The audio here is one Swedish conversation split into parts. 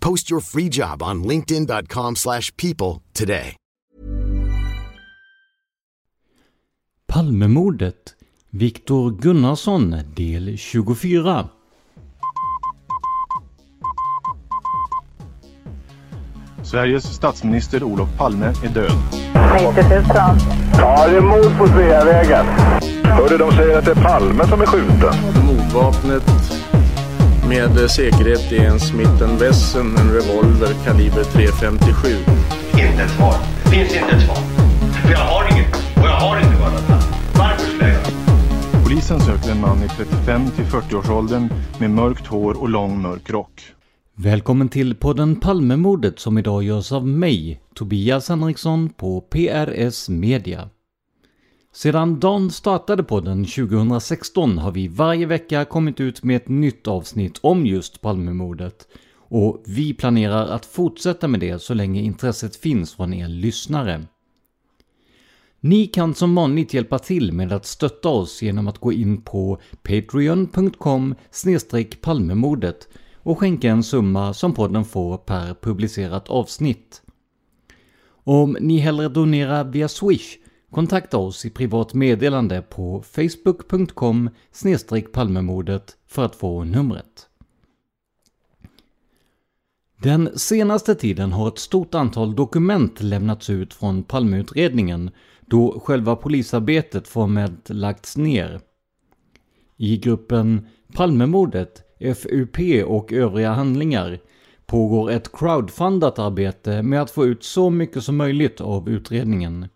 Post your free job on linkedin.com/people slash people today. Palmemordet Viktor Gunnarsson del 24 Sveriges statsminister Olof Palme är död. 90 000. Ja, det är mord på Sveavägen. Hörde de säger att det är Palme som är skjuten. Mordvapnet med säkerhet är en Smith Wesson, en revolver kaliber .357. Inte ett svar. Det finns inte ett svar. För jag har inget. Och jag har inte varit. Varför skulle jag Polisen söker en man i 35 till 40-årsåldern med mörkt hår och lång mörk rock. Välkommen till podden Palmemordet som idag görs av mig, Tobias Henriksson på PRS Media. Sedan Dan startade podden 2016 har vi varje vecka kommit ut med ett nytt avsnitt om just Palmemordet. Och vi planerar att fortsätta med det så länge intresset finns från er lyssnare. Ni kan som vanligt hjälpa till med att stötta oss genom att gå in på patreon.com palmemordet och skänka en summa som podden får per publicerat avsnitt. Om ni hellre donerar via Swish, kontakta oss i privat meddelande på facebook.com palmemordet för att få numret. Den senaste tiden har ett stort antal dokument lämnats ut från Palmeutredningen då själva polisarbetet formellt lagts ner. I gruppen Palmemordet, FUP och övriga handlingar pågår ett crowdfundat arbete med att få ut så mycket som möjligt av utredningen.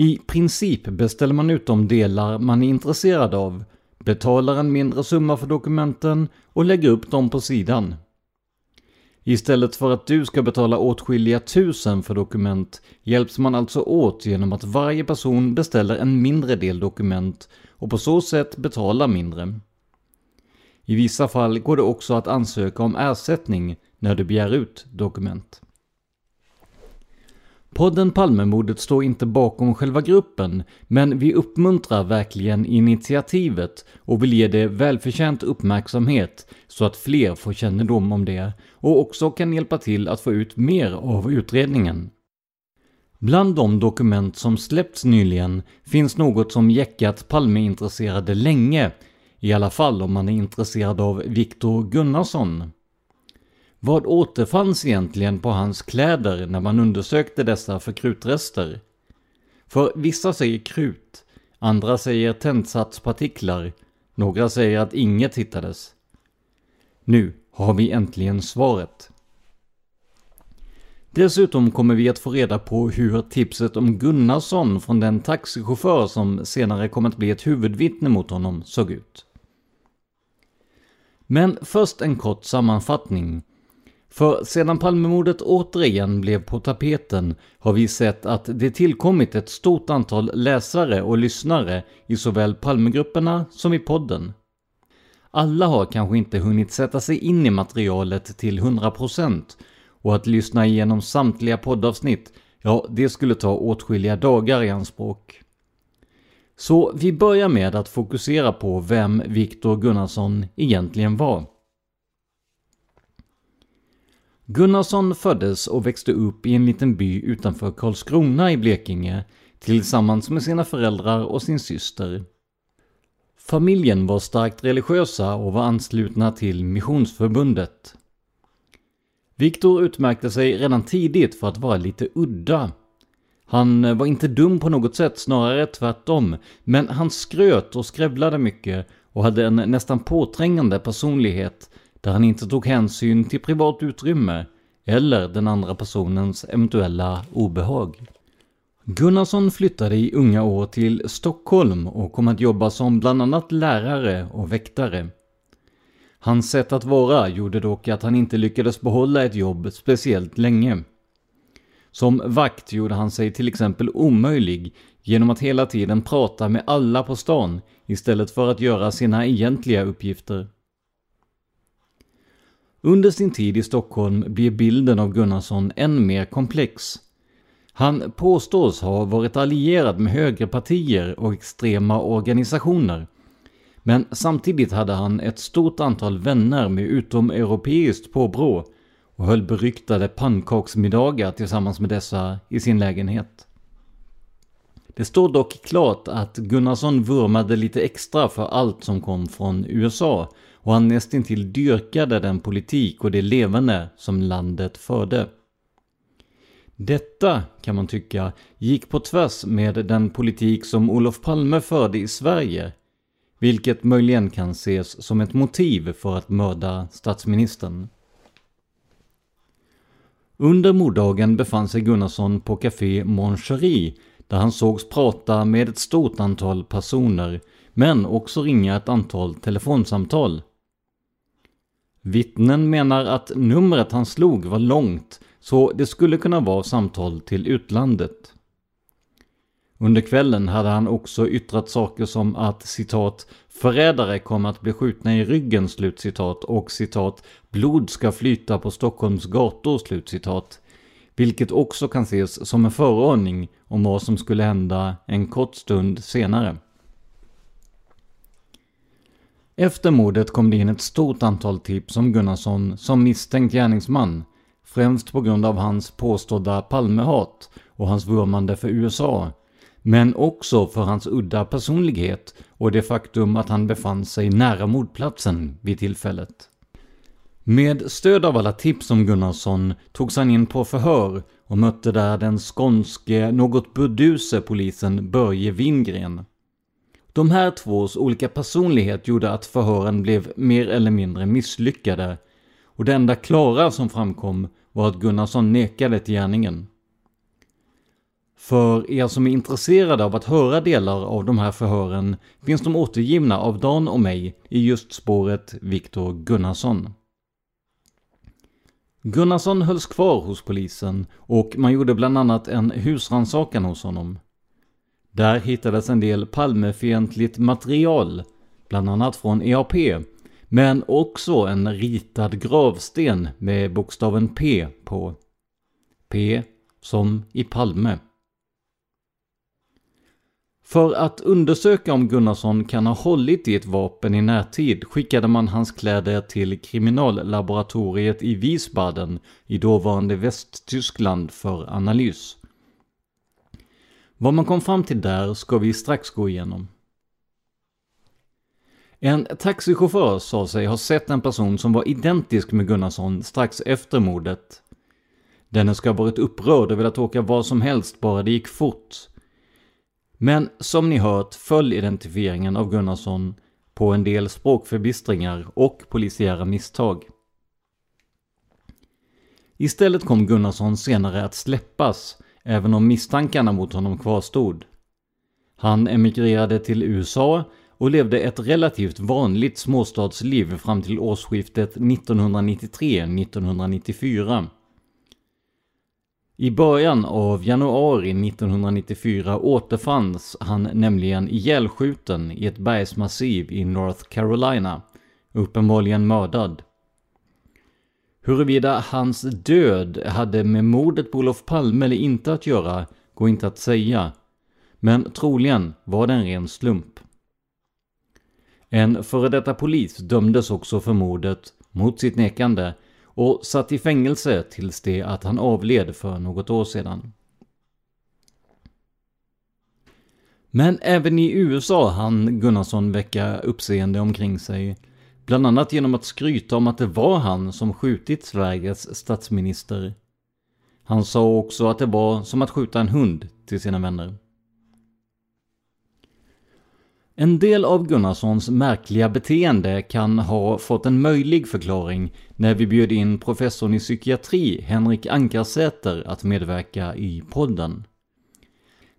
I princip beställer man ut de delar man är intresserad av, betalar en mindre summa för dokumenten och lägger upp dem på sidan. Istället för att du ska betala åtskilliga tusen för dokument hjälps man alltså åt genom att varje person beställer en mindre del dokument och på så sätt betalar mindre. I vissa fall går det också att ansöka om ersättning när du begär ut dokument. Podden Palmemordet står inte bakom själva gruppen, men vi uppmuntrar verkligen initiativet och vill ge det välförtjänt uppmärksamhet så att fler får kännedom om det och också kan hjälpa till att få ut mer av utredningen. Bland de dokument som släppts nyligen finns något som jäckat Palmeintresserade länge, i alla fall om man är intresserad av Viktor Gunnarsson. Vad återfanns egentligen på hans kläder när man undersökte dessa för krutrester? För vissa säger krut, andra säger tändsatspartiklar, några säger att inget hittades. Nu har vi äntligen svaret. Dessutom kommer vi att få reda på hur tipset om Gunnarsson från den taxichaufför som senare kom att bli ett huvudvittne mot honom såg ut. Men först en kort sammanfattning. För sedan Palmemordet återigen blev på tapeten har vi sett att det tillkommit ett stort antal läsare och lyssnare i såväl Palmegrupperna som i podden. Alla har kanske inte hunnit sätta sig in i materialet till 100% och att lyssna igenom samtliga poddavsnitt, ja, det skulle ta åtskilliga dagar i anspråk. Så vi börjar med att fokusera på vem Viktor Gunnarsson egentligen var. Gunnarsson föddes och växte upp i en liten by utanför Karlskrona i Blekinge tillsammans med sina föräldrar och sin syster. Familjen var starkt religiösa och var anslutna till Missionsförbundet. Viktor utmärkte sig redan tidigt för att vara lite udda. Han var inte dum på något sätt, snarare tvärtom, men han skröt och skrävlade mycket och hade en nästan påträngande personlighet där han inte tog hänsyn till privat utrymme eller den andra personens eventuella obehag. Gunnarsson flyttade i unga år till Stockholm och kom att jobba som bland annat lärare och väktare. Hans sätt att vara gjorde dock att han inte lyckades behålla ett jobb speciellt länge. Som vakt gjorde han sig till exempel omöjlig genom att hela tiden prata med alla på stan istället för att göra sina egentliga uppgifter. Under sin tid i Stockholm blir bilden av Gunnarsson än mer komplex. Han påstås ha varit allierad med högerpartier och extrema organisationer. Men samtidigt hade han ett stort antal vänner med utomeuropeiskt påbrå och höll beryktade pannkaksmiddagar tillsammans med dessa i sin lägenhet. Det står dock klart att Gunnarsson vurmade lite extra för allt som kom från USA och han nästintill dyrkade den politik och det levande som landet förde. Detta, kan man tycka, gick på tvärs med den politik som Olof Palme förde i Sverige, vilket möjligen kan ses som ett motiv för att mörda statsministern. Under morddagen befann sig Gunnarsson på Café Mon Cherie, där han sågs prata med ett stort antal personer, men också ringa ett antal telefonsamtal. Vittnen menar att numret han slog var långt, så det skulle kunna vara samtal till utlandet. Under kvällen hade han också yttrat saker som att citat ”förrädare kommer att bli skjutna i ryggen” slutcitat och citat ”blod ska flyta på Stockholms gator” slutcitat. Vilket också kan ses som en förordning om vad som skulle hända en kort stund senare. Efter mordet kom det in ett stort antal tips om Gunnarsson som misstänkt gärningsman, främst på grund av hans påstådda Palmehat och hans vurmande för USA, men också för hans udda personlighet och det faktum att han befann sig nära mordplatsen vid tillfället. Med stöd av alla tips om Gunnarsson togs han in på förhör och mötte där den skånske, något burduse polisen Börje Wingren. De här tvås olika personlighet gjorde att förhören blev mer eller mindre misslyckade och det enda klara som framkom var att Gunnarsson nekade till gärningen. För er som är intresserade av att höra delar av de här förhören finns de återgivna av Dan och mig i just spåret Viktor Gunnarsson. Gunnarsson hölls kvar hos polisen och man gjorde bland annat en husrannsakan hos honom. Där hittades en del Palmefientligt material, bland annat från EAP, men också en ritad gravsten med bokstaven P på. P som i Palme. För att undersöka om Gunnarsson kan ha hållit i ett vapen i närtid skickade man hans kläder till kriminallaboratoriet i Wiesbaden i dåvarande Västtyskland för analys. Vad man kom fram till där ska vi strax gå igenom. En taxichaufför sa sig ha sett en person som var identisk med Gunnarsson strax efter mordet. Denne ska ha varit upprörd och velat åka vad som helst bara det gick fort. Men som ni hört föll identifieringen av Gunnarsson på en del språkförbistringar och polisiära misstag. Istället kom Gunnarsson senare att släppas även om misstankarna mot honom kvarstod. Han emigrerade till USA och levde ett relativt vanligt småstadsliv fram till årsskiftet 1993-1994. I början av januari 1994 återfanns han nämligen ihjälskjuten i ett bergsmassiv i North Carolina, uppenbarligen mördad. Huruvida hans död hade med mordet på Olof Palme eller inte att göra går inte att säga. Men troligen var det en ren slump. En före detta polis dömdes också för mordet mot sitt nekande och satt i fängelse tills det att han avled för något år sedan. Men även i USA hann Gunnarsson väcka uppseende omkring sig. Bland annat genom att skryta om att det var han som skjutit Sveriges statsminister. Han sa också att det var som att skjuta en hund till sina vänner. En del av Gunnarssons märkliga beteende kan ha fått en möjlig förklaring när vi bjöd in professorn i psykiatri Henrik Ankarsäter att medverka i podden.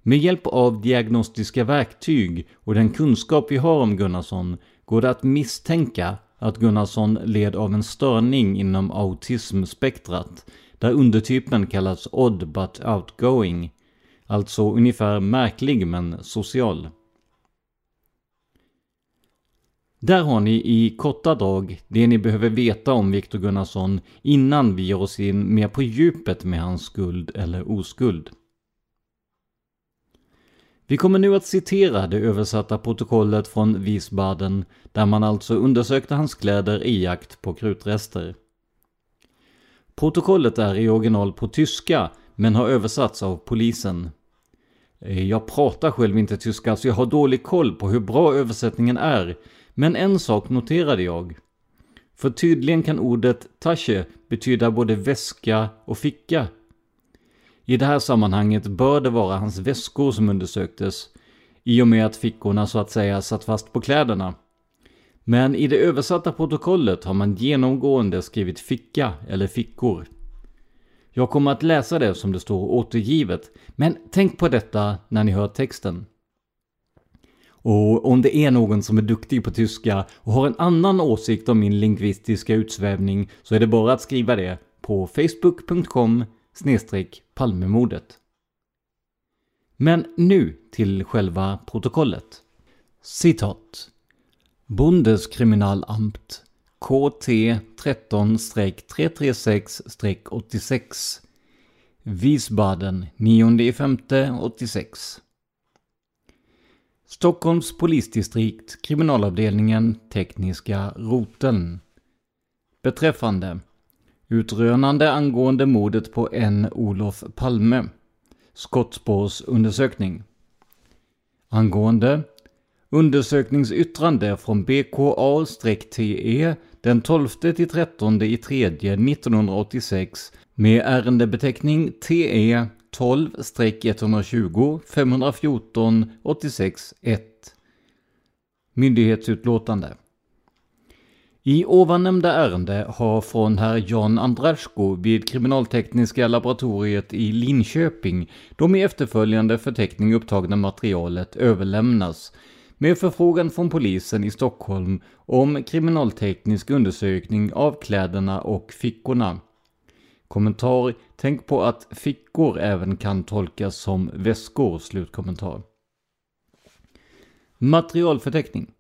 Med hjälp av diagnostiska verktyg och den kunskap vi har om Gunnarsson går det att misstänka att Gunnarsson led av en störning inom autismspektrat, där undertypen kallas odd but outgoing, alltså ungefär märklig men social. Där har ni i korta drag det ni behöver veta om Viktor Gunnarsson innan vi ger oss in mer på djupet med hans skuld eller oskuld. Vi kommer nu att citera det översatta protokollet från Wiesbaden där man alltså undersökte hans kläder i jakt på krutrester. Protokollet är i original på tyska men har översatts av polisen. Eh, jag pratar själv inte tyska så jag har dålig koll på hur bra översättningen är men en sak noterade jag. För tydligen kan ordet tasche betyda både väska och ficka i det här sammanhanget bör det vara hans väskor som undersöktes, i och med att fickorna så att säga satt fast på kläderna. Men i det översatta protokollet har man genomgående skrivit ficka eller fickor. Jag kommer att läsa det som det står återgivet, men tänk på detta när ni hör texten. Och om det är någon som är duktig på tyska och har en annan åsikt om min lingvistiska utsvävning så är det bara att skriva det på facebook.com snedstreck Palmemordet. Men nu till själva protokollet. Citat. Bundeskriminalamt KT 13-336-86 Wiesbaden 9 5 86 Stockholms polisdistrikt Kriminalavdelningen Tekniska roteln Beträffande Utrönande angående mordet på en Olof Palme. Skottspårsundersökning. Angående Undersökningsyttrande från BKA-TE den 12 13 i 3 1986 med ärendebeteckning TE 12-120 514 86 1. Myndighetsutlåtande. I ovannämnda ärende har från herr Jan Andraschko vid Kriminaltekniska laboratoriet i Linköping de i efterföljande förteckning upptagna materialet överlämnas med förfrågan från polisen i Stockholm om kriminalteknisk undersökning av kläderna och fickorna. Kommentar. Tänk på att fickor även kan tolkas som väskor. Slutkommentar. Materialförteckning.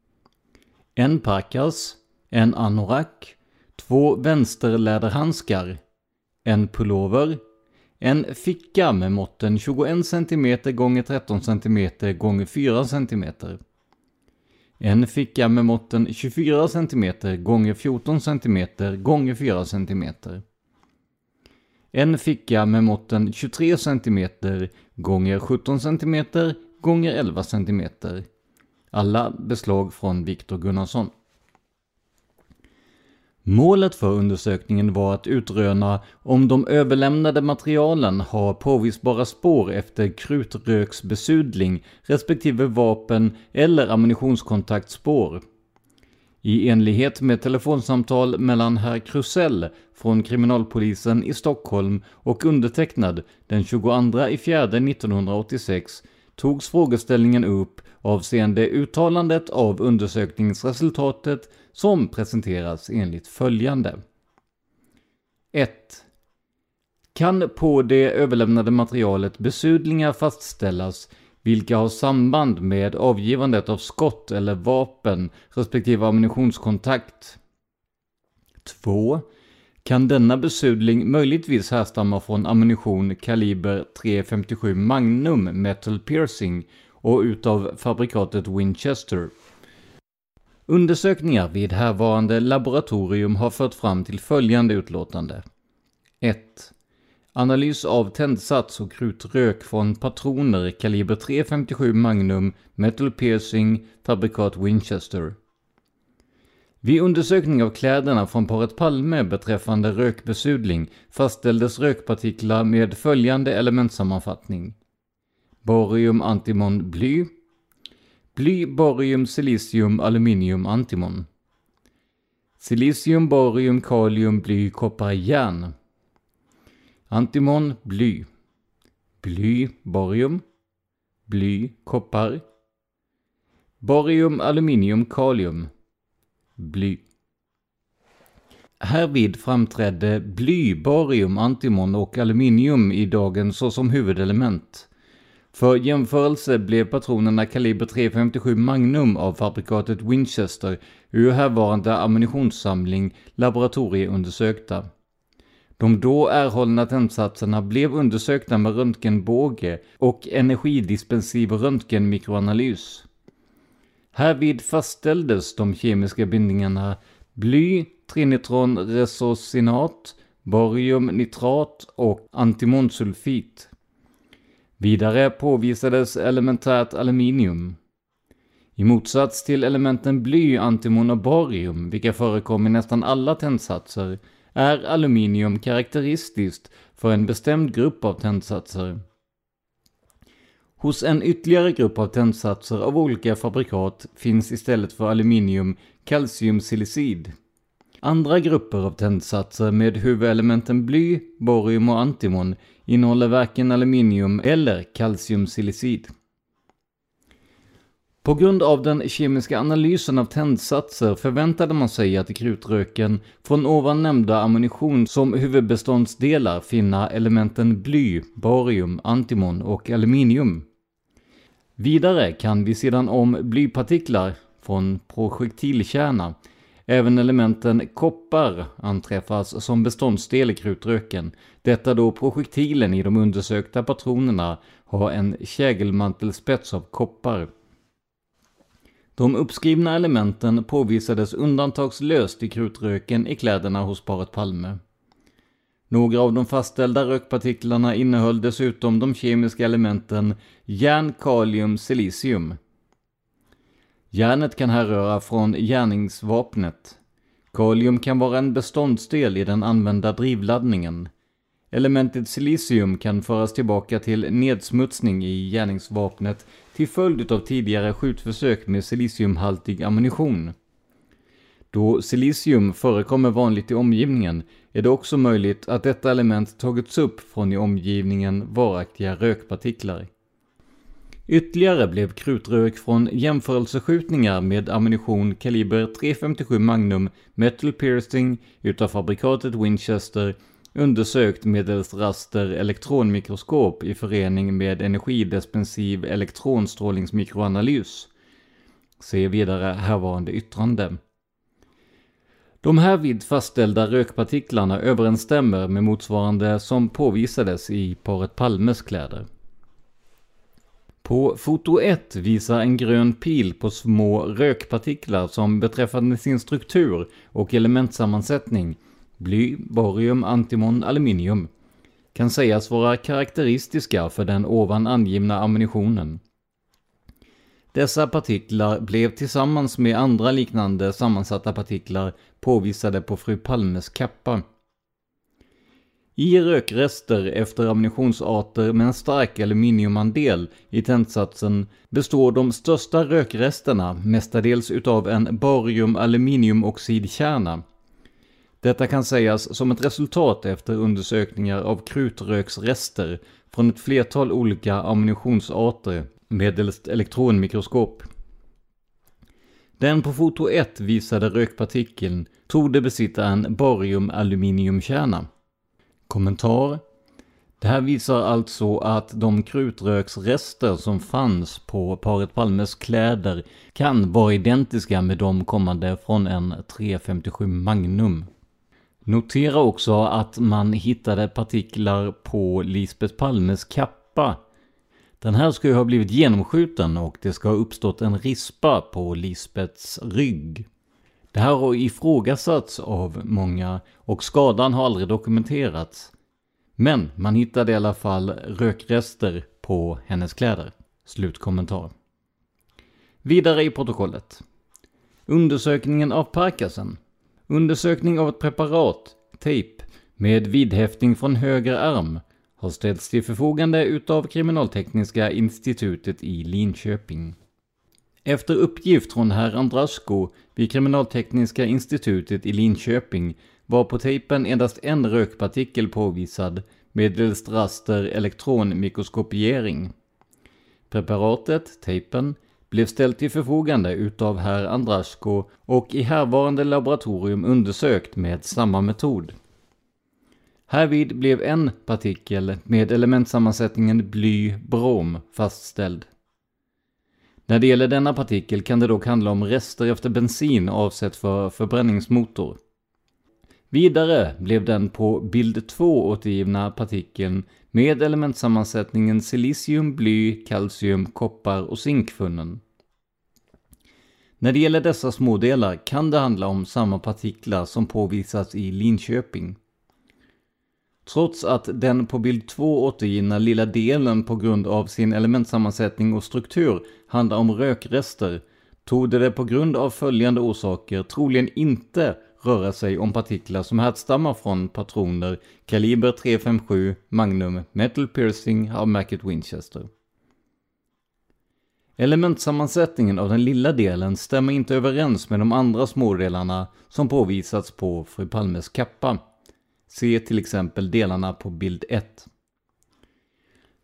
En parkas en anorak, två vänsterläderhandskar, en pullover, en ficka med måtten 21 cm x 13 cm x 4 cm. En ficka med måtten 24 cm x 14 cm x 4 cm. En ficka med måtten 23 cm x 17 cm x 11 cm. Alla beslag från Viktor Gunnarsson. Målet för undersökningen var att utröna om de överlämnade materialen har påvisbara spår efter krutröksbesudling respektive vapen eller ammunitionskontaktspår. I enlighet med telefonsamtal mellan herr Krusell från kriminalpolisen i Stockholm och undertecknad den 22 i 1986 togs frågeställningen upp avseende uttalandet av undersökningsresultatet som presenteras enligt följande. 1. Kan på det överlämnade materialet besudlingar fastställas vilka har samband med avgivandet av skott eller vapen respektive ammunitionskontakt? 2. Kan denna besudling möjligtvis härstamma från ammunition kaliber .357 Magnum Metal Piercing och utav fabrikatet Winchester? Undersökningar vid härvarande laboratorium har fört fram till följande utlåtande. 1. Analys av tändsats och krutrök från patroner kaliber .357 Magnum Metal Piercing fabrikat Winchester. Vid undersökning av kläderna från paret Palme beträffande rökbesudling fastställdes rökpartiklar med följande elementsammanfattning. Barium, antimon, bly. Bly, barium, silicium, aluminium, antimon. Silicium, barium, kalium, bly, koppar, järn. Antimon, bly. Bly, barium. Bly, koppar. Barium, aluminium, kalium. Bly. Härvid framträdde bly, barium, antimon och aluminium i dagen såsom huvudelement. För jämförelse blev patronerna kaliber .357 Magnum av fabrikatet Winchester ur härvarande ammunitionssamling laboratorieundersökta. De då erhållna tändsatserna blev undersökta med röntgenbåge och energidispensiv röntgenmikroanalys. Härvid fastställdes de kemiska bindningarna bly, trinitron resocinat, nitrat och antimonsulfit. Vidare påvisades elementärt aluminium. I motsats till elementen bly, antimon och barium, vilka förekom i nästan alla tändsatser, är aluminium karaktäristiskt för en bestämd grupp av tändsatser. Hos en ytterligare grupp av tändsatser av olika fabrikat finns istället för aluminium kalciumsilicid. Andra grupper av tändsatser med huvudelementen bly, borium och antimon innehåller varken aluminium eller kalciumsilicid. På grund av den kemiska analysen av tändsatser förväntade man sig att i krutröken från ovan nämnda ammunition som huvudbeståndsdelar finna elementen bly, barium, antimon och aluminium. Vidare kan vid sidan om blypartiklar från projektilkärna även elementen koppar anträffas som beståndsdel i krutröken. Detta då projektilen i de undersökta patronerna har en kägelmantelspets av koppar. De uppskrivna elementen påvisades undantagslöst i krutröken i kläderna hos paret Palme. Några av de fastställda rökpartiklarna innehöll dessutom de kemiska elementen järn, kalium, silicium. Järnet kan härröra från gärningsvapnet. Kalium kan vara en beståndsdel i den använda drivladdningen. Elementet silicium kan föras tillbaka till nedsmutsning i gärningsvapnet till följd av tidigare skjutförsök med siliciumhaltig ammunition. Då silicium förekommer vanligt i omgivningen är det också möjligt att detta element tagits upp från i omgivningen varaktiga rökpartiklar. Ytterligare blev krutrök från jämförelseskjutningar med ammunition kaliber .357 Magnum Metal Piercing utav fabrikatet Winchester undersökt medelst raster elektronmikroskop i förening med energidespensiv elektronstrålningsmikroanalys. Se vidare härvarande yttrande. De härvid fastställda rökpartiklarna överensstämmer med motsvarande som påvisades i paret Palmes kläder. På foto 1 visar en grön pil på små rökpartiklar som beträffande sin struktur och elementsammansättning, bly, barium, antimon, aluminium, kan sägas vara karaktäristiska för den ovan angivna ammunitionen. Dessa partiklar blev tillsammans med andra liknande sammansatta partiklar påvisade på fru Palmes kappa. I rökrester efter ammunitionsarter med en stark aluminiumandel i tändsatsen består de största rökresterna mestadels utav en barium-aluminiumoxidkärna. Detta kan sägas som ett resultat efter undersökningar av krutröksrester från ett flertal olika ammunitionsarter medelst elektronmikroskop. Den på foto 1 visade rökpartikeln torde besitta en barium-aluminiumkärna. Kommentar det här visar alltså att de krutröksrester som fanns på paret Palmes kläder kan vara identiska med de kommande från en 357 Magnum. Notera också att man hittade partiklar på Lisbeth Palmes kappa Den här ska ju ha blivit genomskjuten och det ska ha uppstått en rispa på Lisbets rygg. Det här har ifrågasatts av många och skadan har aldrig dokumenterats. Men man hittade i alla fall rökrester på hennes kläder. Slutkommentar. Vidare i protokollet. Undersökningen av Parkasen. Undersökning av ett preparat, tejp, med vidhäftning från höger arm har ställts till förfogande utav Kriminaltekniska institutet i Linköping. Efter uppgift från herr Andrasko vid Kriminaltekniska institutet i Linköping var på tejpen endast en rökpartikel påvisad medelst raster elektronmikroskopiering. Preparatet, tejpen, blev ställt till förfogande utav herr Andrasko och i härvarande laboratorium undersökt med samma metod. Härvid blev en partikel med elementsammansättningen bly-brom fastställd. När det gäller denna partikel kan det dock handla om rester efter bensin avsett för förbränningsmotor. Vidare blev den på bild 2 återgivna partikeln med elementsammansättningen silicium, bly, kalcium, koppar och zink funnen. När det gäller dessa smådelar kan det handla om samma partiklar som påvisats i Linköping. Trots att den på bild 2 återgivna lilla delen på grund av sin elementsammansättning och struktur handlar om rökrester torde det på grund av följande orsaker troligen inte röra sig om partiklar som härstammar från patroner kaliber .357 Magnum Metal Piercing av Macket Winchester. Elementsammansättningen av den lilla delen stämmer inte överens med de andra smådelarna som påvisats på fru Palmes kappa. Se till exempel delarna på bild 1.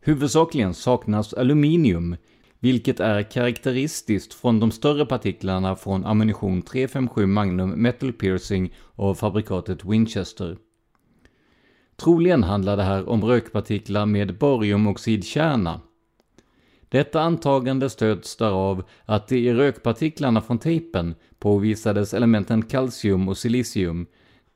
Huvudsakligen saknas aluminium, vilket är karaktäristiskt från de större partiklarna från ammunition 357 Magnum Metal Piercing av fabrikatet Winchester. Troligen handlar det här om rökpartiklar med bariumoxidkärna. Detta antagande stöds därav att det i rökpartiklarna från tejpen påvisades elementen kalcium och silicium,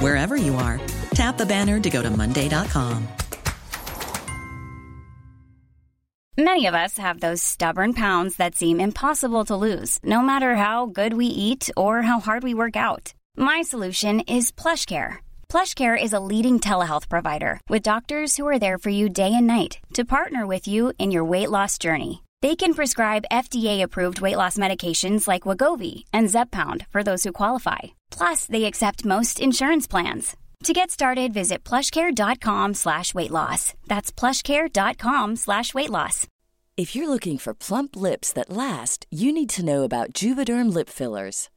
wherever you are. Tap the banner to go to Monday.com. Many of us have those stubborn pounds that seem impossible to lose, no matter how good we eat or how hard we work out. My solution is PlushCare. PlushCare is a leading telehealth provider with doctors who are there for you day and night to partner with you in your weight loss journey. They can prescribe FDA-approved weight loss medications like Wagovi and Zepbound for those who qualify. Plus, they accept most insurance plans. To get started, visit plushcare.com slash weight loss. That's plushcare.com slash weight loss. If you're looking for plump lips that last, you need to know about Juvederm lip fillers.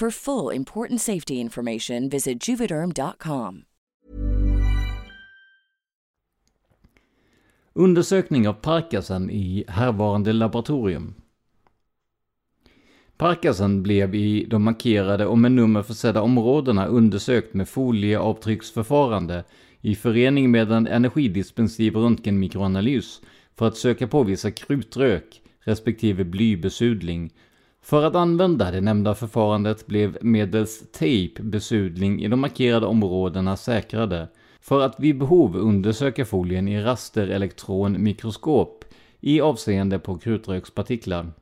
For full important safety information, visit juvederm.com. Undersökning av Parkasen i härvarande laboratorium. Parkasen blev i de markerade och med nummer försedda områdena undersökt med folieavtrycksförfarande i förening med en energidispensiv röntgenmikroanalys för att söka påvisa krutrök, respektive blybesudling. För att använda det nämnda förfarandet blev medelst tejp besudling i de markerade områdena säkrade för att vid behov undersöka folien i rasterelektronmikroskop i avseende på krutrökspartiklar.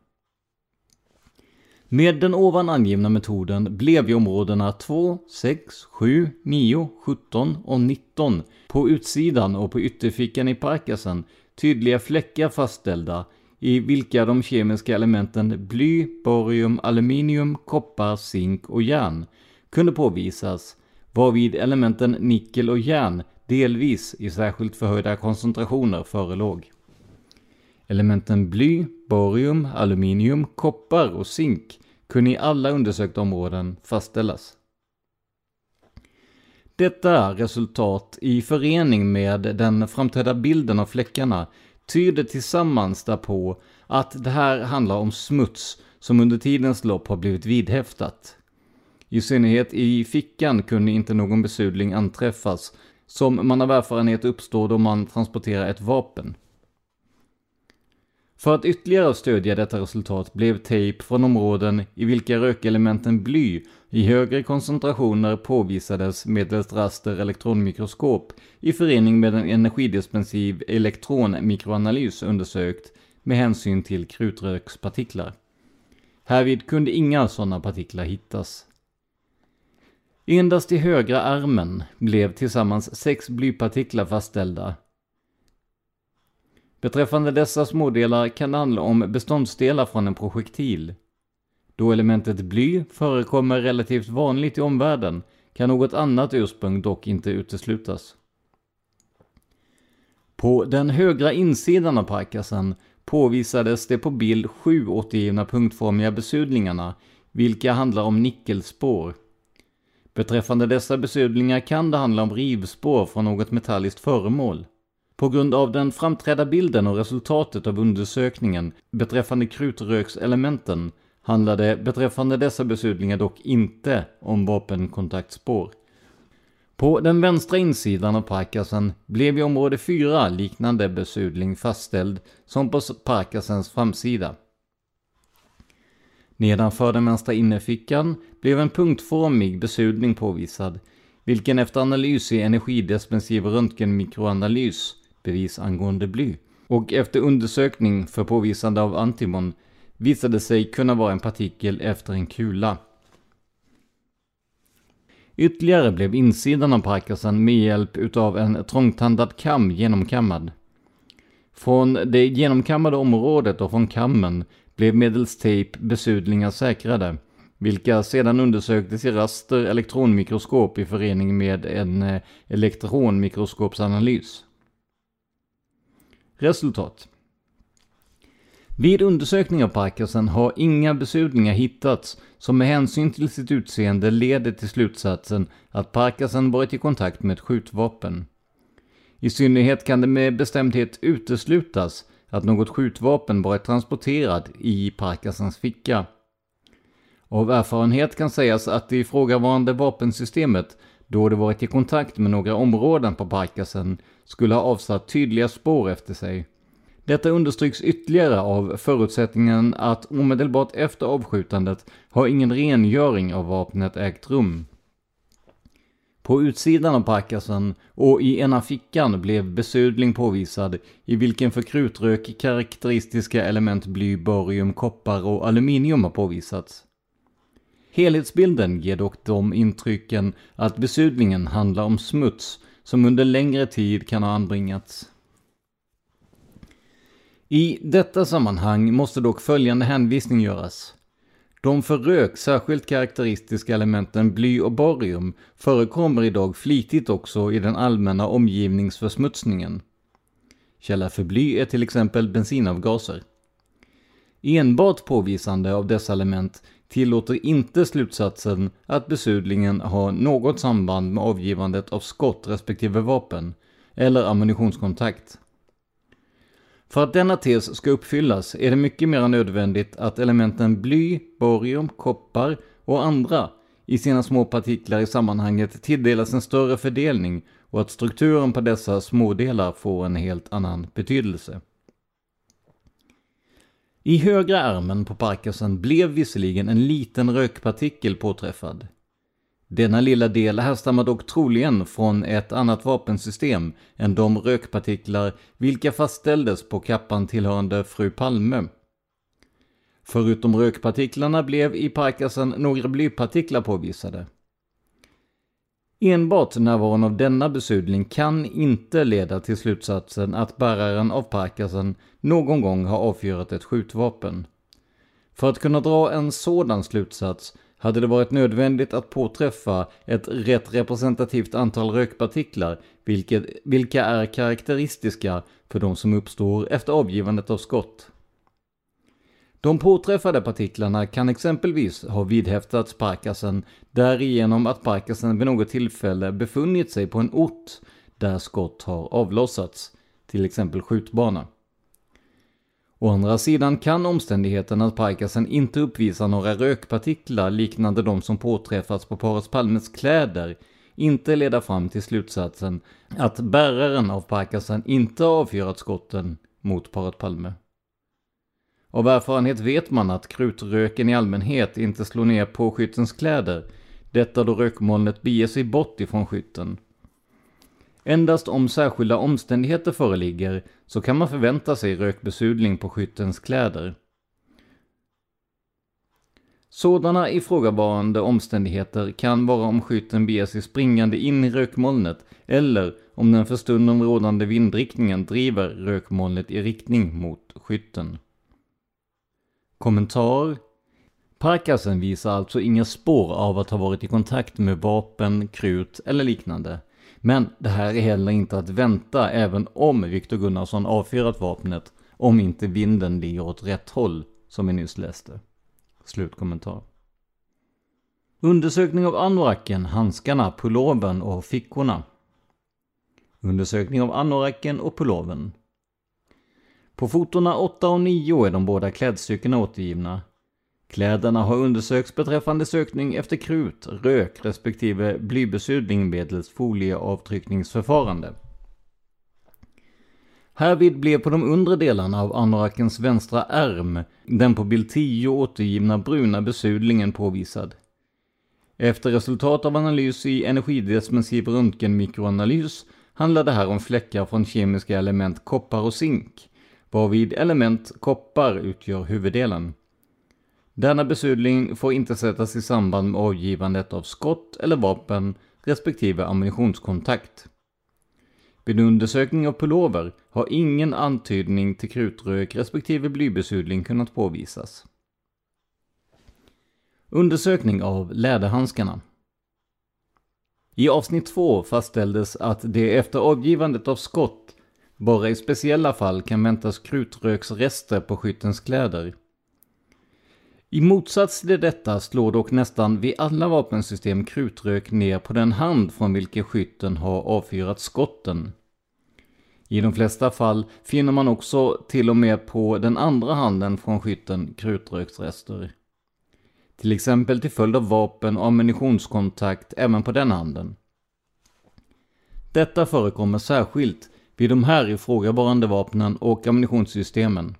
Med den ovan angivna metoden blev i områdena 2, 6, 7, 9, 17 och 19 på utsidan och på ytterfickan i parkasen tydliga fläckar fastställda i vilka de kemiska elementen bly, borium, aluminium, koppar, zink och järn kunde påvisas, varvid elementen nickel och järn delvis i särskilt förhöjda koncentrationer förelåg. Elementen bly, borium, aluminium, koppar och zink kunde i alla undersökta områden fastställas. Detta resultat i förening med den framträdda bilden av fläckarna tyder tillsammans därpå att det här handlar om smuts som under tidens lopp har blivit vidhäftat. I synnerhet i fickan kunde inte någon besudling anträffas, som man av erfarenhet uppstår då man transporterar ett vapen. För att ytterligare stödja detta resultat blev tejp från områden i vilka rökelementen bly i högre koncentrationer påvisades medelst raster elektronmikroskop i förening med en energidispensiv elektronmikroanalys undersökt med hänsyn till krutrökspartiklar. Härvid kunde inga sådana partiklar hittas. Endast i högra armen blev tillsammans sex blypartiklar fastställda Beträffande dessa smådelar kan det handla om beståndsdelar från en projektil. Då elementet bly förekommer relativt vanligt i omvärlden kan något annat ursprung dock inte uteslutas. På den högra insidan av parkasen påvisades det på bild sju återgivna punktformiga besudlingarna, vilka handlar om nickelspår. Beträffande dessa besudlingar kan det handla om rivspår från något metalliskt föremål. På grund av den framträdda bilden och resultatet av undersökningen beträffande krutrökselementen handlade beträffande dessa besudlingar dock inte om vapenkontaktspår. På den vänstra insidan av parkasen blev i område 4 liknande besudling fastställd som på parkasens framsida. Nedanför den vänstra innerfickan blev en punktformig besudling påvisad, vilken efter analys i energidespensiv röntgenmikroanalys bevis angående bly. Och efter undersökning för påvisande av antimon visade sig kunna vara en partikel efter en kula. Ytterligare blev insidan av parkasen med hjälp utav en trångtandad kam genomkammad. Från det genomkammade området och från kammen blev medelst tejp besudlingar säkrade, vilka sedan undersöktes i raster elektronmikroskop i förening med en eh, elektronmikroskopsanalys. Resultat. Vid undersökning av Parkinson har inga besudlingar hittats som med hänsyn till sitt utseende leder till slutsatsen att Parkinson varit i kontakt med ett skjutvapen. I synnerhet kan det med bestämdhet uteslutas att något skjutvapen varit transporterat i Parkinsons ficka. Av erfarenhet kan sägas att det ifrågavarande vapensystemet, då det varit i kontakt med några områden på Parkinson, skulle ha avsatt tydliga spår efter sig. Detta understryks ytterligare av förutsättningen att omedelbart efter avskjutandet har ingen rengöring av vapnet ägt rum. På utsidan av parkasen och i ena fickan blev besudling påvisad i vilken för krutrök karaktäristiska element bly, barium, koppar och aluminium har påvisats. Helhetsbilden ger dock de intrycken att besudlingen handlar om smuts som under längre tid kan ha anbringats. I detta sammanhang måste dock följande hänvisning göras. De för rök särskilt karaktäristiska elementen bly och barium förekommer idag flitigt också i den allmänna omgivningsförsmutsningen. Källa för bly är till exempel bensinavgaser. Enbart påvisande av dessa element tillåter inte slutsatsen att besudlingen har något samband med avgivandet av skott respektive vapen eller ammunitionskontakt. För att denna tes ska uppfyllas är det mycket mer nödvändigt att elementen bly, borium, koppar och andra i sina små partiklar i sammanhanget tilldelas en större fördelning och att strukturen på dessa smådelar får en helt annan betydelse. I högra armen på Parkinson blev visserligen en liten rökpartikel påträffad. Denna lilla del härstammar dock troligen från ett annat vapensystem än de rökpartiklar vilka fastställdes på kappan tillhörande fru Palme. Förutom rökpartiklarna blev i Parkinson några blypartiklar påvisade. Enbart närvaron av denna besudling kan inte leda till slutsatsen att bäraren av parkasen någon gång har avfyrat ett skjutvapen. För att kunna dra en sådan slutsats hade det varit nödvändigt att påträffa ett rätt representativt antal rökpartiklar, vilket, vilka är karaktäristiska för de som uppstår efter avgivandet av skott. De påträffade partiklarna kan exempelvis ha vidhäftats Parkasen därigenom att Parkasen vid något tillfälle befunnit sig på en ort där skott har avlossats, till exempel skjutbana. Å andra sidan kan omständigheten att Parkasen inte uppvisar några rökpartiklar liknande de som påträffats på paret Palmes kläder inte leda fram till slutsatsen att bäraren av Parkasen inte avfyrat skotten mot paret Palme. Av erfarenhet vet man att krutröken i allmänhet inte slår ner på skyttens kläder, detta då rökmolnet beger sig bort ifrån skytten. Endast om särskilda omständigheter föreligger så kan man förvänta sig rökbesudling på skyttens kläder. Sådana ifrågavarande omständigheter kan vara om skytten beger sig springande in i rökmolnet eller om den för stunden rådande vindriktningen driver rökmolnet i riktning mot skytten. Kommentar Parkasen visar alltså inga spår av att ha varit i kontakt med vapen, krut eller liknande. Men det här är heller inte att vänta även om Viktor Gunnarsson avfyrat vapnet, om inte vinden ligger åt rätt håll, som vi nyss läste. Slutkommentar. Undersökning av anoraken, handskarna, pullovern och fickorna. Undersökning av anoraken och pullovern. På fotona 8 och 9 är de båda klädstyckena återgivna. Kläderna har undersökts beträffande sökning efter krut, rök respektive blybesudling medelst folieavtryckningsförfarande. Härvid blev på de undre delarna av anorakens vänstra ärm den på bild 10 återgivna bruna besudlingen påvisad. Efter resultat av analys i energidesmensiv röntgenmikroanalys handlar det här om fläckar från kemiska element koppar och zink, varvid element koppar utgör huvuddelen. Denna besudling får inte sättas i samband med avgivandet av skott eller vapen respektive ammunitionskontakt. Vid undersökning av pullover har ingen antydning till krutrök respektive blybesudling kunnat påvisas. Undersökning av läderhandskarna. I avsnitt 2 fastställdes att det efter avgivandet av skott bara i speciella fall kan väntas krutröksrester på skyttens kläder. I motsats till detta slår dock nästan vid alla vapensystem krutrök ner på den hand från vilken skytten har avfyrat skotten. I de flesta fall finner man också till och med på den andra handen från skytten krutröksrester. Till exempel till följd av vapen och ammunitionskontakt även på den handen. Detta förekommer särskilt vid de här ifrågavarande vapnen och ammunitionssystemen.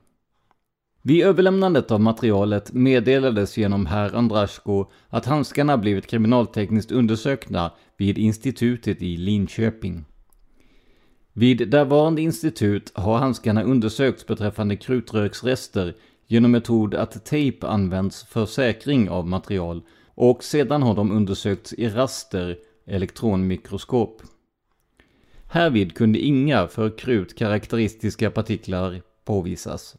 Vid överlämnandet av materialet meddelades genom herr Andrasko att handskarna blivit kriminaltekniskt undersökta vid institutet i Linköping. Vid därvarande institut har handskarna undersökts beträffande krutröksrester genom metod att tejp används för säkring av material och sedan har de undersökts i raster, elektronmikroskop. Härvid kunde inga för krut karaktäristiska partiklar påvisas.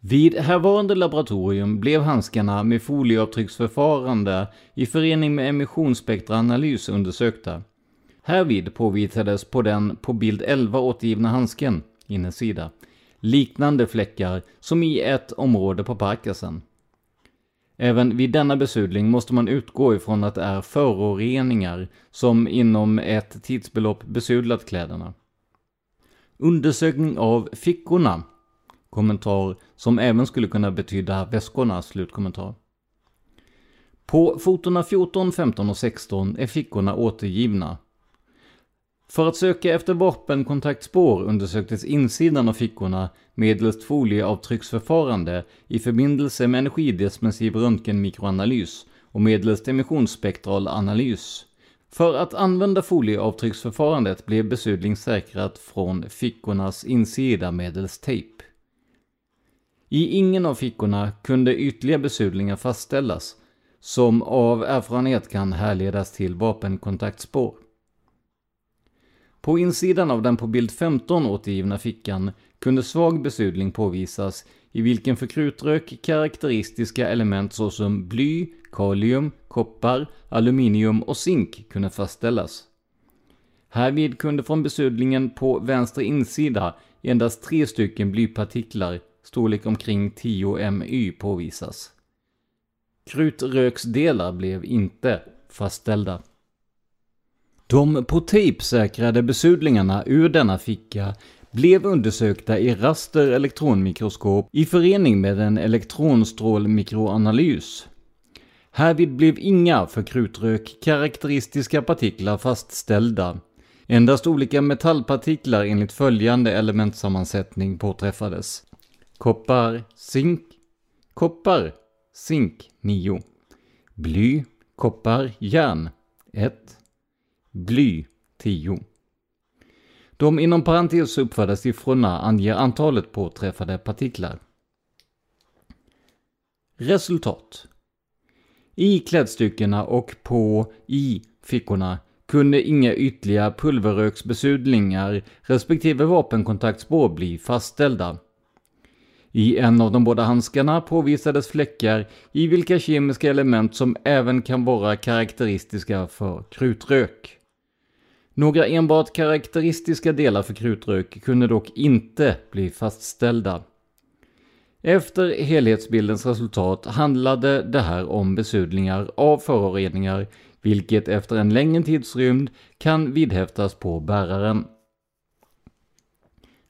Vid härvarande laboratorium blev handskarna med folieavtrycksförfarande i förening med emissionsspektraanalys undersökta. Härvid påvisades på den på bild 11 återgivna handsken, innersida, liknande fläckar som i ett område på parkasen. Även vid denna besudling måste man utgå ifrån att det är föroreningar som inom ett tidsbelopp besudlat kläderna. Undersökning av fickorna. Kommentar som även skulle kunna betyda väskorna. Slutkommentar. På fotona 14, 15 och 16 är fickorna återgivna. För att söka efter vapenkontaktspår undersöktes insidan av fickorna medelst folieavtrycksförfarande i förbindelse med energidesmensiv röntgenmikroanalys och medelst emissionsspektral analys. För att använda folieavtrycksförfarandet blev besudling säkrat från fickornas insida medelst tejp. I ingen av fickorna kunde ytterligare besudlingar fastställas, som av erfarenhet kan härledas till vapenkontaktspår. På insidan av den på bild 15 återgivna fickan kunde svag besudling påvisas i vilken för krutrök karaktäristiska element såsom bly, kalium, koppar, aluminium och zink kunde fastställas. Härvid kunde från besudlingen på vänster insida endast tre stycken blypartiklar, storlek omkring 10 my, påvisas. Krutröksdelar blev inte fastställda. De på tejp säkrade besudlingarna ur denna ficka blev undersökta i raster elektronmikroskop i förening med en elektronstrålmikroanalys. Härvid blev inga för krutrök karaktäristiska partiklar fastställda. Endast olika metallpartiklar enligt följande elementsammansättning påträffades. Koppar, zink, koppar, zink 9. Bly, koppar, järn 1. Bly 10. De inom parentes uppförda siffrorna anger antalet påträffade partiklar. Resultat. I klädstyckena och på i fickorna kunde inga ytterligare pulverröksbesudlingar respektive vapenkontaktspår bli fastställda. I en av de båda handskarna påvisades fläckar i vilka kemiska element som även kan vara karaktäristiska för krutrök. Några enbart karaktäristiska delar för krutrök kunde dock inte bli fastställda. Efter helhetsbildens resultat handlade det här om besudlingar av föroreningar, vilket efter en längre tidsrymd kan vidhäftas på bäraren.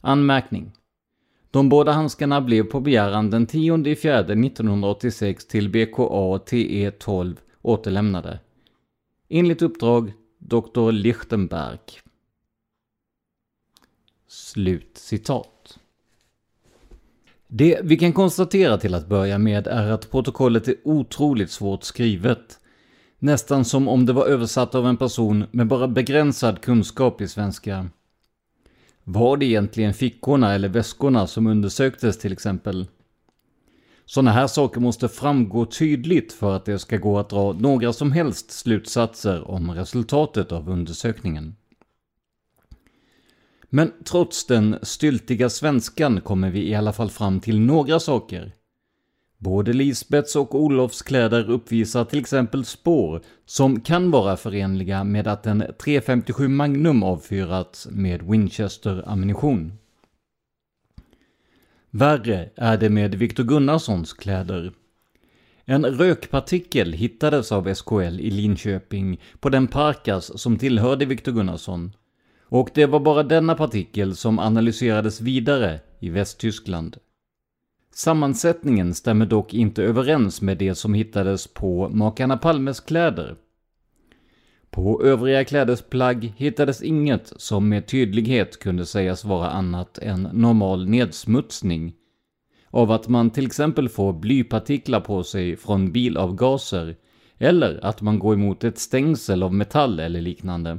Anmärkning. De båda handskarna blev på begäran den 10 fjärde 1986 till BKA TE 12 återlämnade. Enligt uppdrag Dr. Lichtenberg. Slut citat. Det vi kan konstatera till att börja med är att protokollet är otroligt svårt skrivet. Nästan som om det var översatt av en person med bara begränsad kunskap i svenska. Var det egentligen fickorna eller väskorna som undersöktes till exempel? Sådana här saker måste framgå tydligt för att det ska gå att dra några som helst slutsatser om resultatet av undersökningen. Men trots den styltiga svenskan kommer vi i alla fall fram till några saker. Både Lisbets och Olofs kläder uppvisar till exempel spår som kan vara förenliga med att en 357 Magnum avfyrats med Winchester-ammunition. Värre är det med Viktor Gunnarssons kläder. En rökpartikel hittades av SKL i Linköping på den parkas som tillhörde Viktor Gunnarsson. Och det var bara denna partikel som analyserades vidare i Västtyskland. Sammansättningen stämmer dock inte överens med det som hittades på makarna Palmes kläder. På övriga klädesplagg hittades inget som med tydlighet kunde sägas vara annat än normal nedsmutsning. Av att man till exempel får blypartiklar på sig från bilavgaser eller att man går emot ett stängsel av metall eller liknande.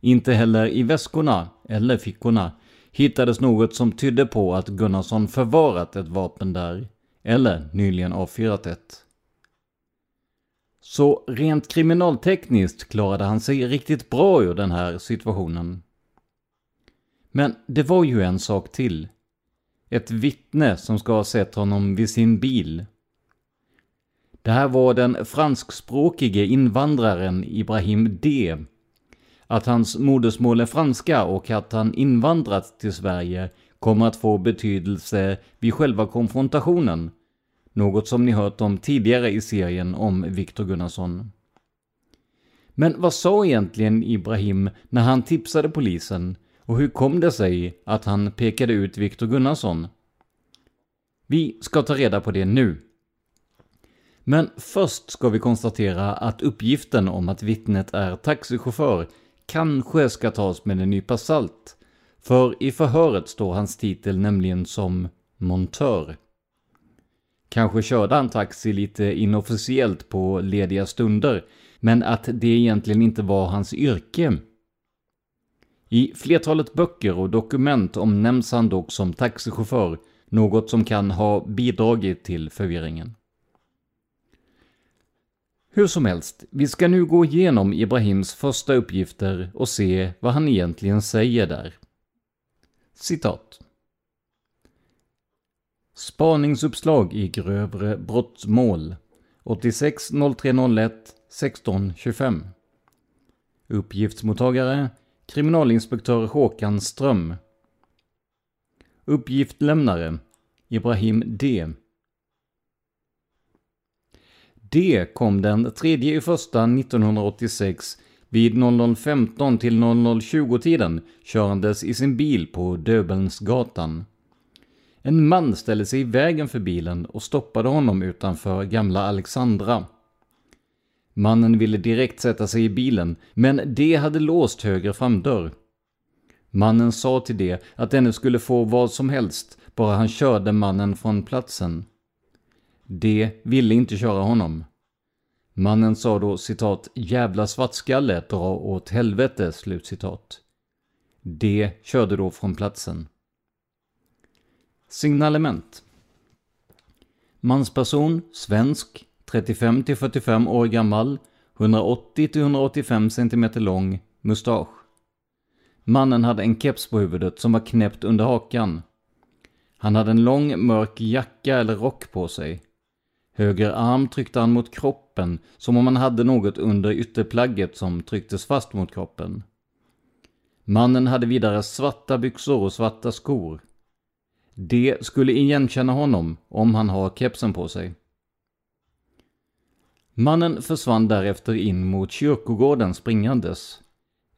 Inte heller i väskorna eller fickorna hittades något som tydde på att Gunnarsson förvarat ett vapen där, eller nyligen avfyrat ett. Så rent kriminaltekniskt klarade han sig riktigt bra ur den här situationen. Men det var ju en sak till. Ett vittne som ska ha sett honom vid sin bil. Det här var den franskspråkige invandraren Ibrahim D. Att hans modersmål är franska och att han invandrat till Sverige kommer att få betydelse vid själva konfrontationen något som ni hört om tidigare i serien om Viktor Gunnarsson. Men vad sa egentligen Ibrahim när han tipsade polisen och hur kom det sig att han pekade ut Viktor Gunnarsson? Vi ska ta reda på det nu. Men först ska vi konstatera att uppgiften om att vittnet är taxichaufför kanske ska tas med en nypa salt. För i förhöret står hans titel nämligen som montör. Kanske körde han taxi lite inofficiellt på lediga stunder, men att det egentligen inte var hans yrke. I flertalet böcker och dokument omnämns han dock som taxichaufför, något som kan ha bidragit till förvirringen. Hur som helst, vi ska nu gå igenom Ibrahims första uppgifter och se vad han egentligen säger där. Citat. Spaningsuppslag i grövre brottmål. 86 0301 16 25 Uppgiftsmottagare Kriminalinspektör Håkan Ström. Uppgiftlämnare Ibrahim D. D kom den 3 i första 1986 vid 00.15 till 00.20-tiden körandes i sin bil på Döbelnsgatan. En man ställde sig i vägen för bilen och stoppade honom utanför Gamla Alexandra. Mannen ville direkt sätta sig i bilen, men det hade låst höger framdörr. Mannen sa till det att denne skulle få vad som helst, bara han körde mannen från platsen. Det ville inte köra honom. Mannen sa då citat ”jävla svartskalle, dra åt helvete”, slutcitat. Det körde då från platsen. Signalement Mansperson, svensk, 35 45 år gammal, 180 185 cm lång, mustasch. Mannen hade en keps på huvudet som var knäppt under hakan. Han hade en lång mörk jacka eller rock på sig. Höger arm tryckte han mot kroppen som om han hade något under ytterplagget som trycktes fast mot kroppen. Mannen hade vidare svarta byxor och svarta skor. Det skulle igenkänna honom om han har kepsen på sig. Mannen försvann därefter in mot kyrkogården springandes.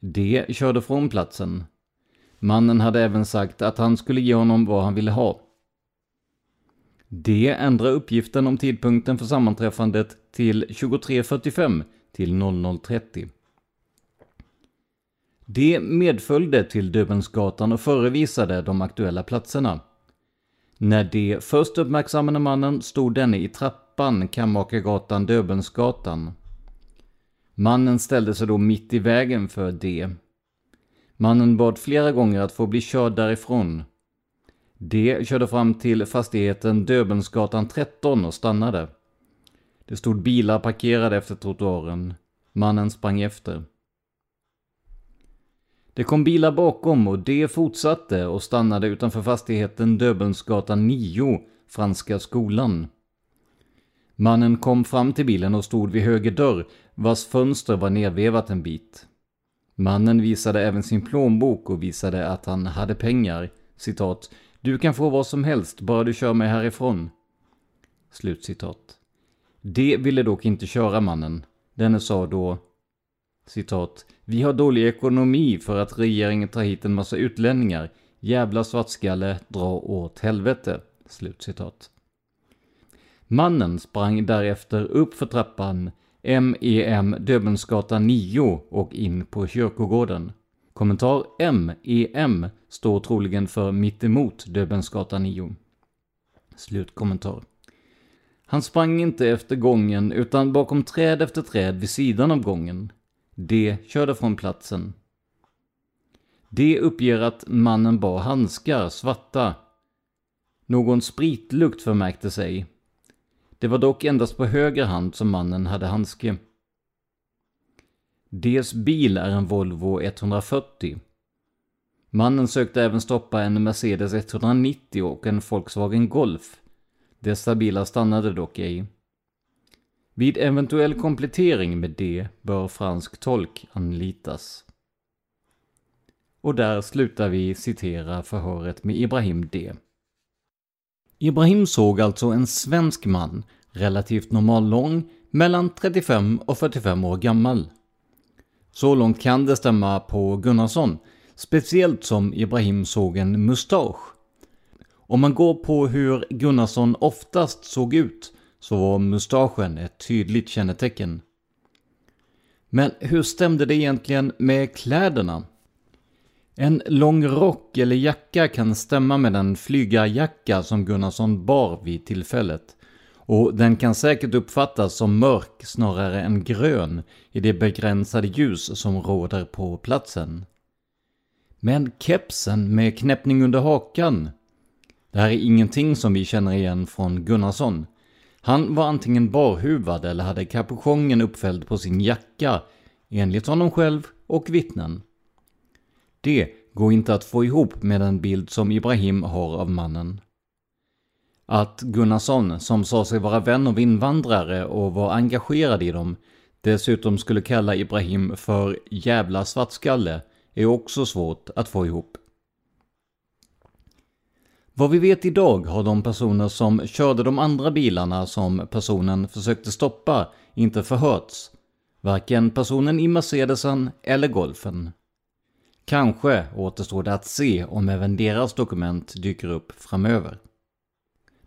Det körde från platsen. Mannen hade även sagt att han skulle ge honom vad han ville ha. Det ändrar uppgiften om tidpunkten för sammanträffandet till 23.45 till 00.30. Det medföljde till Döbelnsgatan och förevisade de aktuella platserna. När de först uppmärksammade mannen stod denne i trappan Kammakargatan Döbelnsgatan. Mannen ställde sig då mitt i vägen för D. Mannen bad flera gånger att få bli körd därifrån. De körde fram till fastigheten Döbelnsgatan 13 och stannade. Det stod bilar parkerade efter trottoaren. Mannen sprang efter. Det kom bilar bakom och de fortsatte och stannade utanför fastigheten Döbelnsgatan 9, Franska skolan. Mannen kom fram till bilen och stod vid höger dörr, vars fönster var nedvevat en bit. Mannen visade även sin plånbok och visade att han hade pengar. Citat. Du kan få vad som helst, bara du kör mig härifrån. Slutcitat. Det ville dock inte köra mannen. Denne sa då citat. Vi har dålig ekonomi för att regeringen tar hit en massa utlänningar. Jävla svartskalle, dra åt helvete. Slutcitat. Mannen sprang därefter upp för trappan MEM Döbelnsgatan 9 och in på kyrkogården. Kommentar MEM står troligen för mittemot Döbelnsgatan 9. Slutkommentar. Han sprang inte efter gången utan bakom träd efter träd vid sidan av gången. De körde från platsen. De uppger att mannen bar handskar, svarta. Någon spritlukt förmärkte sig. Det var dock endast på höger hand som mannen hade handske. Dels bil är en Volvo 140. Mannen sökte även stoppa en Mercedes 190 och en Volkswagen Golf. Dessa bilar stannade dock ej. Vid eventuell komplettering med det bör fransk tolk anlitas. Och där slutar vi citera förhöret med Ibrahim D. Ibrahim såg alltså en svensk man, relativt normal lång, mellan 35 och 45 år gammal. Så långt kan det stämma på Gunnarsson, speciellt som Ibrahim såg en mustasch. Om man går på hur Gunnarsson oftast såg ut så var mustaschen ett tydligt kännetecken. Men hur stämde det egentligen med kläderna? En lång rock eller jacka kan stämma med den flygarjacka som Gunnarsson bar vid tillfället. Och den kan säkert uppfattas som mörk snarare än grön i det begränsade ljus som råder på platsen. Men kepsen med knäppning under hakan? Det här är ingenting som vi känner igen från Gunnarsson. Han var antingen barhuvad eller hade kapuschongen uppfälld på sin jacka, enligt honom själv och vittnen. Det går inte att få ihop med den bild som Ibrahim har av mannen. Att Gunnarsson, som sa sig vara vän av invandrare och var engagerad i dem, dessutom skulle kalla Ibrahim för jävla svartskalle är också svårt att få ihop. Vad vi vet idag har de personer som körde de andra bilarna som personen försökte stoppa inte förhörts. Varken personen i Mercedesen eller Golfen. Kanske återstår det att se om även deras dokument dyker upp framöver.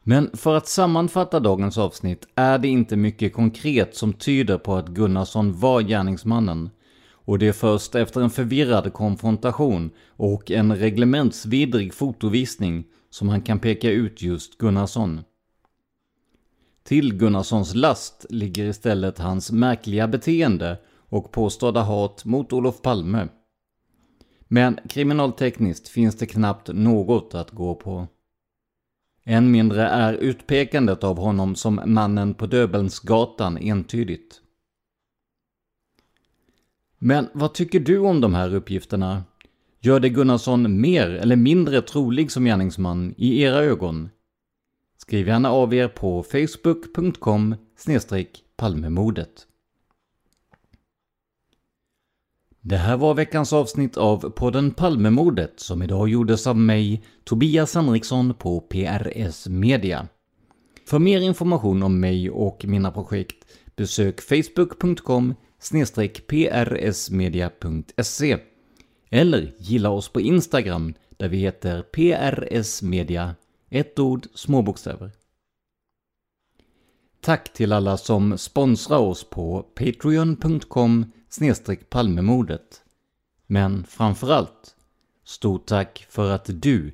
Men för att sammanfatta dagens avsnitt är det inte mycket konkret som tyder på att Gunnarsson var gärningsmannen. Och det är först efter en förvirrad konfrontation och en reglementsvidrig fotovisning som han kan peka ut just Gunnarsson. Till Gunnarssons last ligger istället hans märkliga beteende och påstådda hat mot Olof Palme. Men kriminaltekniskt finns det knappt något att gå på. Än mindre är utpekandet av honom som mannen på Döbelnsgatan entydigt. Men vad tycker du om de här uppgifterna? Gör det Gunnarsson mer eller mindre trolig som gärningsman i era ögon? Skriv gärna av er på facebook.com palmemordet. Det här var veckans avsnitt av podden Palmemordet som idag gjordes av mig, Tobias Henriksson på PRS Media. För mer information om mig och mina projekt besök facebook.com prsmedia.se eller gilla oss på Instagram där vi heter prsmedia, ett ord, små bokstäver. Tack till alla som sponsrar oss på patreon.com palmemordet. Men framförallt, stort tack för att du